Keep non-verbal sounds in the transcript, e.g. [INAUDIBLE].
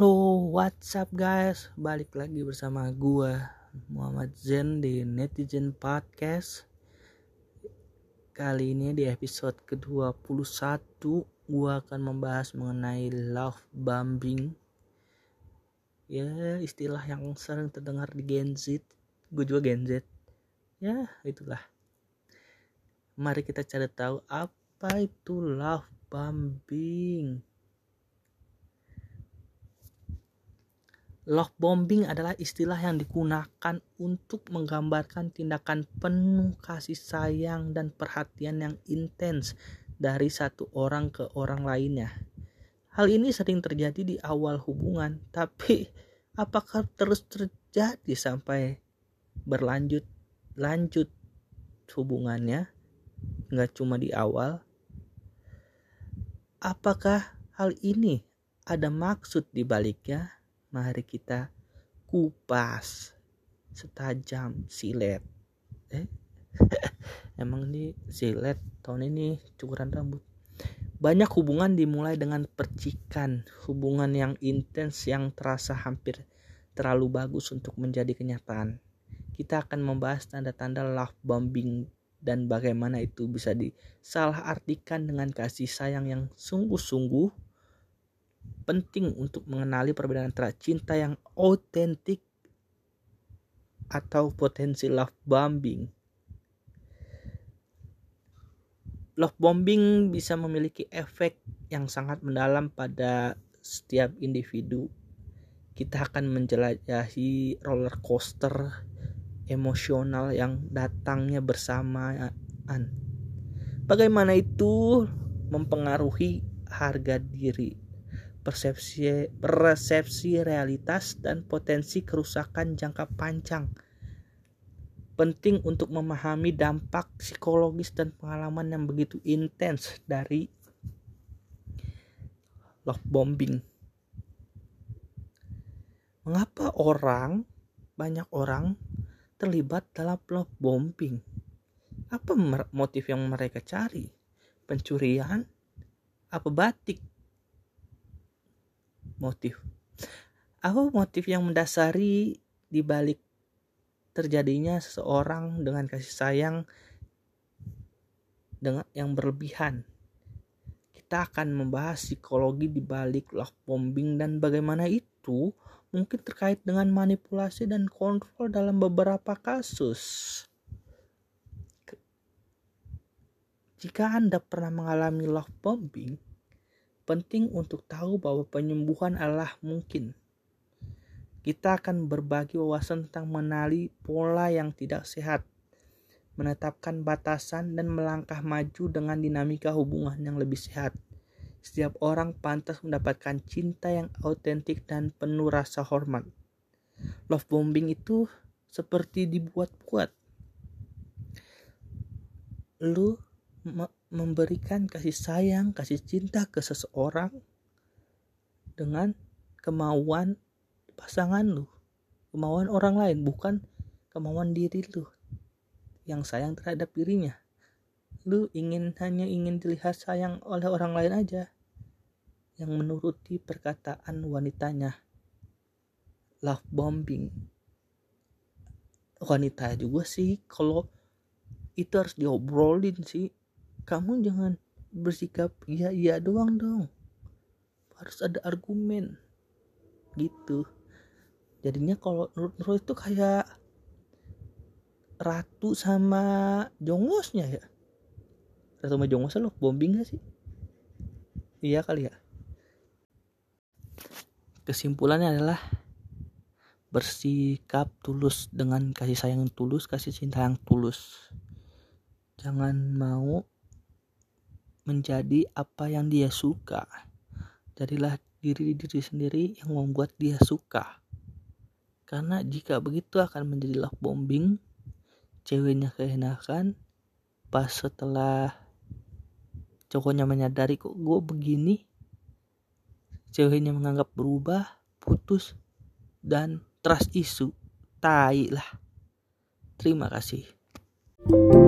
What's up guys? Balik lagi bersama gua Muhammad Zen di Netizen Podcast. Kali ini di episode ke-21 gua akan membahas mengenai love bombing. Ya, istilah yang sering terdengar di Gen Z. Gue juga Gen Z. Ya, itulah. Mari kita cari tahu apa itu love bombing. Love bombing adalah istilah yang digunakan untuk menggambarkan tindakan penuh kasih sayang dan perhatian yang intens dari satu orang ke orang lainnya. Hal ini sering terjadi di awal hubungan, tapi apakah terus terjadi sampai berlanjut lanjut hubungannya? Nggak cuma di awal. Apakah hal ini ada maksud di baliknya? Mari kita kupas setajam silet. Eh? [LAUGHS] Emang ini silet tahun ini cukuran rambut. Banyak hubungan dimulai dengan percikan. Hubungan yang intens yang terasa hampir terlalu bagus untuk menjadi kenyataan. Kita akan membahas tanda-tanda love bombing dan bagaimana itu bisa disalahartikan dengan kasih sayang yang sungguh-sungguh penting untuk mengenali perbedaan antara cinta yang otentik atau potensi love bombing. Love bombing bisa memiliki efek yang sangat mendalam pada setiap individu. Kita akan menjelajahi roller coaster emosional yang datangnya bersamaan. Bagaimana itu mempengaruhi harga diri persepsi persepsi realitas dan potensi kerusakan jangka panjang. Penting untuk memahami dampak psikologis dan pengalaman yang begitu intens dari love bombing. Mengapa orang banyak orang terlibat dalam love bombing? Apa motif yang mereka cari? Pencurian? Apa batik? Motif apa motif yang mendasari di balik terjadinya seseorang dengan kasih sayang dengan yang berlebihan kita akan membahas psikologi di balik love bombing dan bagaimana itu mungkin terkait dengan manipulasi dan kontrol dalam beberapa kasus. Jika Anda pernah mengalami love bombing, Penting untuk tahu bahwa penyembuhan adalah mungkin. Kita akan berbagi wawasan tentang menali pola yang tidak sehat, menetapkan batasan dan melangkah maju dengan dinamika hubungan yang lebih sehat. Setiap orang pantas mendapatkan cinta yang autentik dan penuh rasa hormat. Love bombing itu seperti dibuat-buat. Lu memberikan kasih sayang, kasih cinta ke seseorang dengan kemauan pasangan lu, kemauan orang lain, bukan kemauan diri lu yang sayang terhadap dirinya. Lu ingin hanya ingin dilihat sayang oleh orang lain aja yang menuruti perkataan wanitanya. Love bombing. Wanita juga sih kalau itu harus diobrolin sih kamu jangan bersikap iya iya doang dong. Harus ada argumen. Gitu. Jadinya kalau menurut menurut itu kayak ratu sama jongosnya ya? Ratu sama jongos lo bombing gak sih? Iya kali ya? Kesimpulannya adalah bersikap tulus dengan kasih sayang tulus kasih cinta yang tulus. Jangan mau menjadi apa yang dia suka. Jadilah diri diri sendiri yang membuat dia suka. Karena jika begitu akan menjadi love bombing, ceweknya keenakan, pas setelah cowoknya menyadari kok gue begini, ceweknya menganggap berubah, putus, dan trust isu, tai lah. Terima kasih. thank you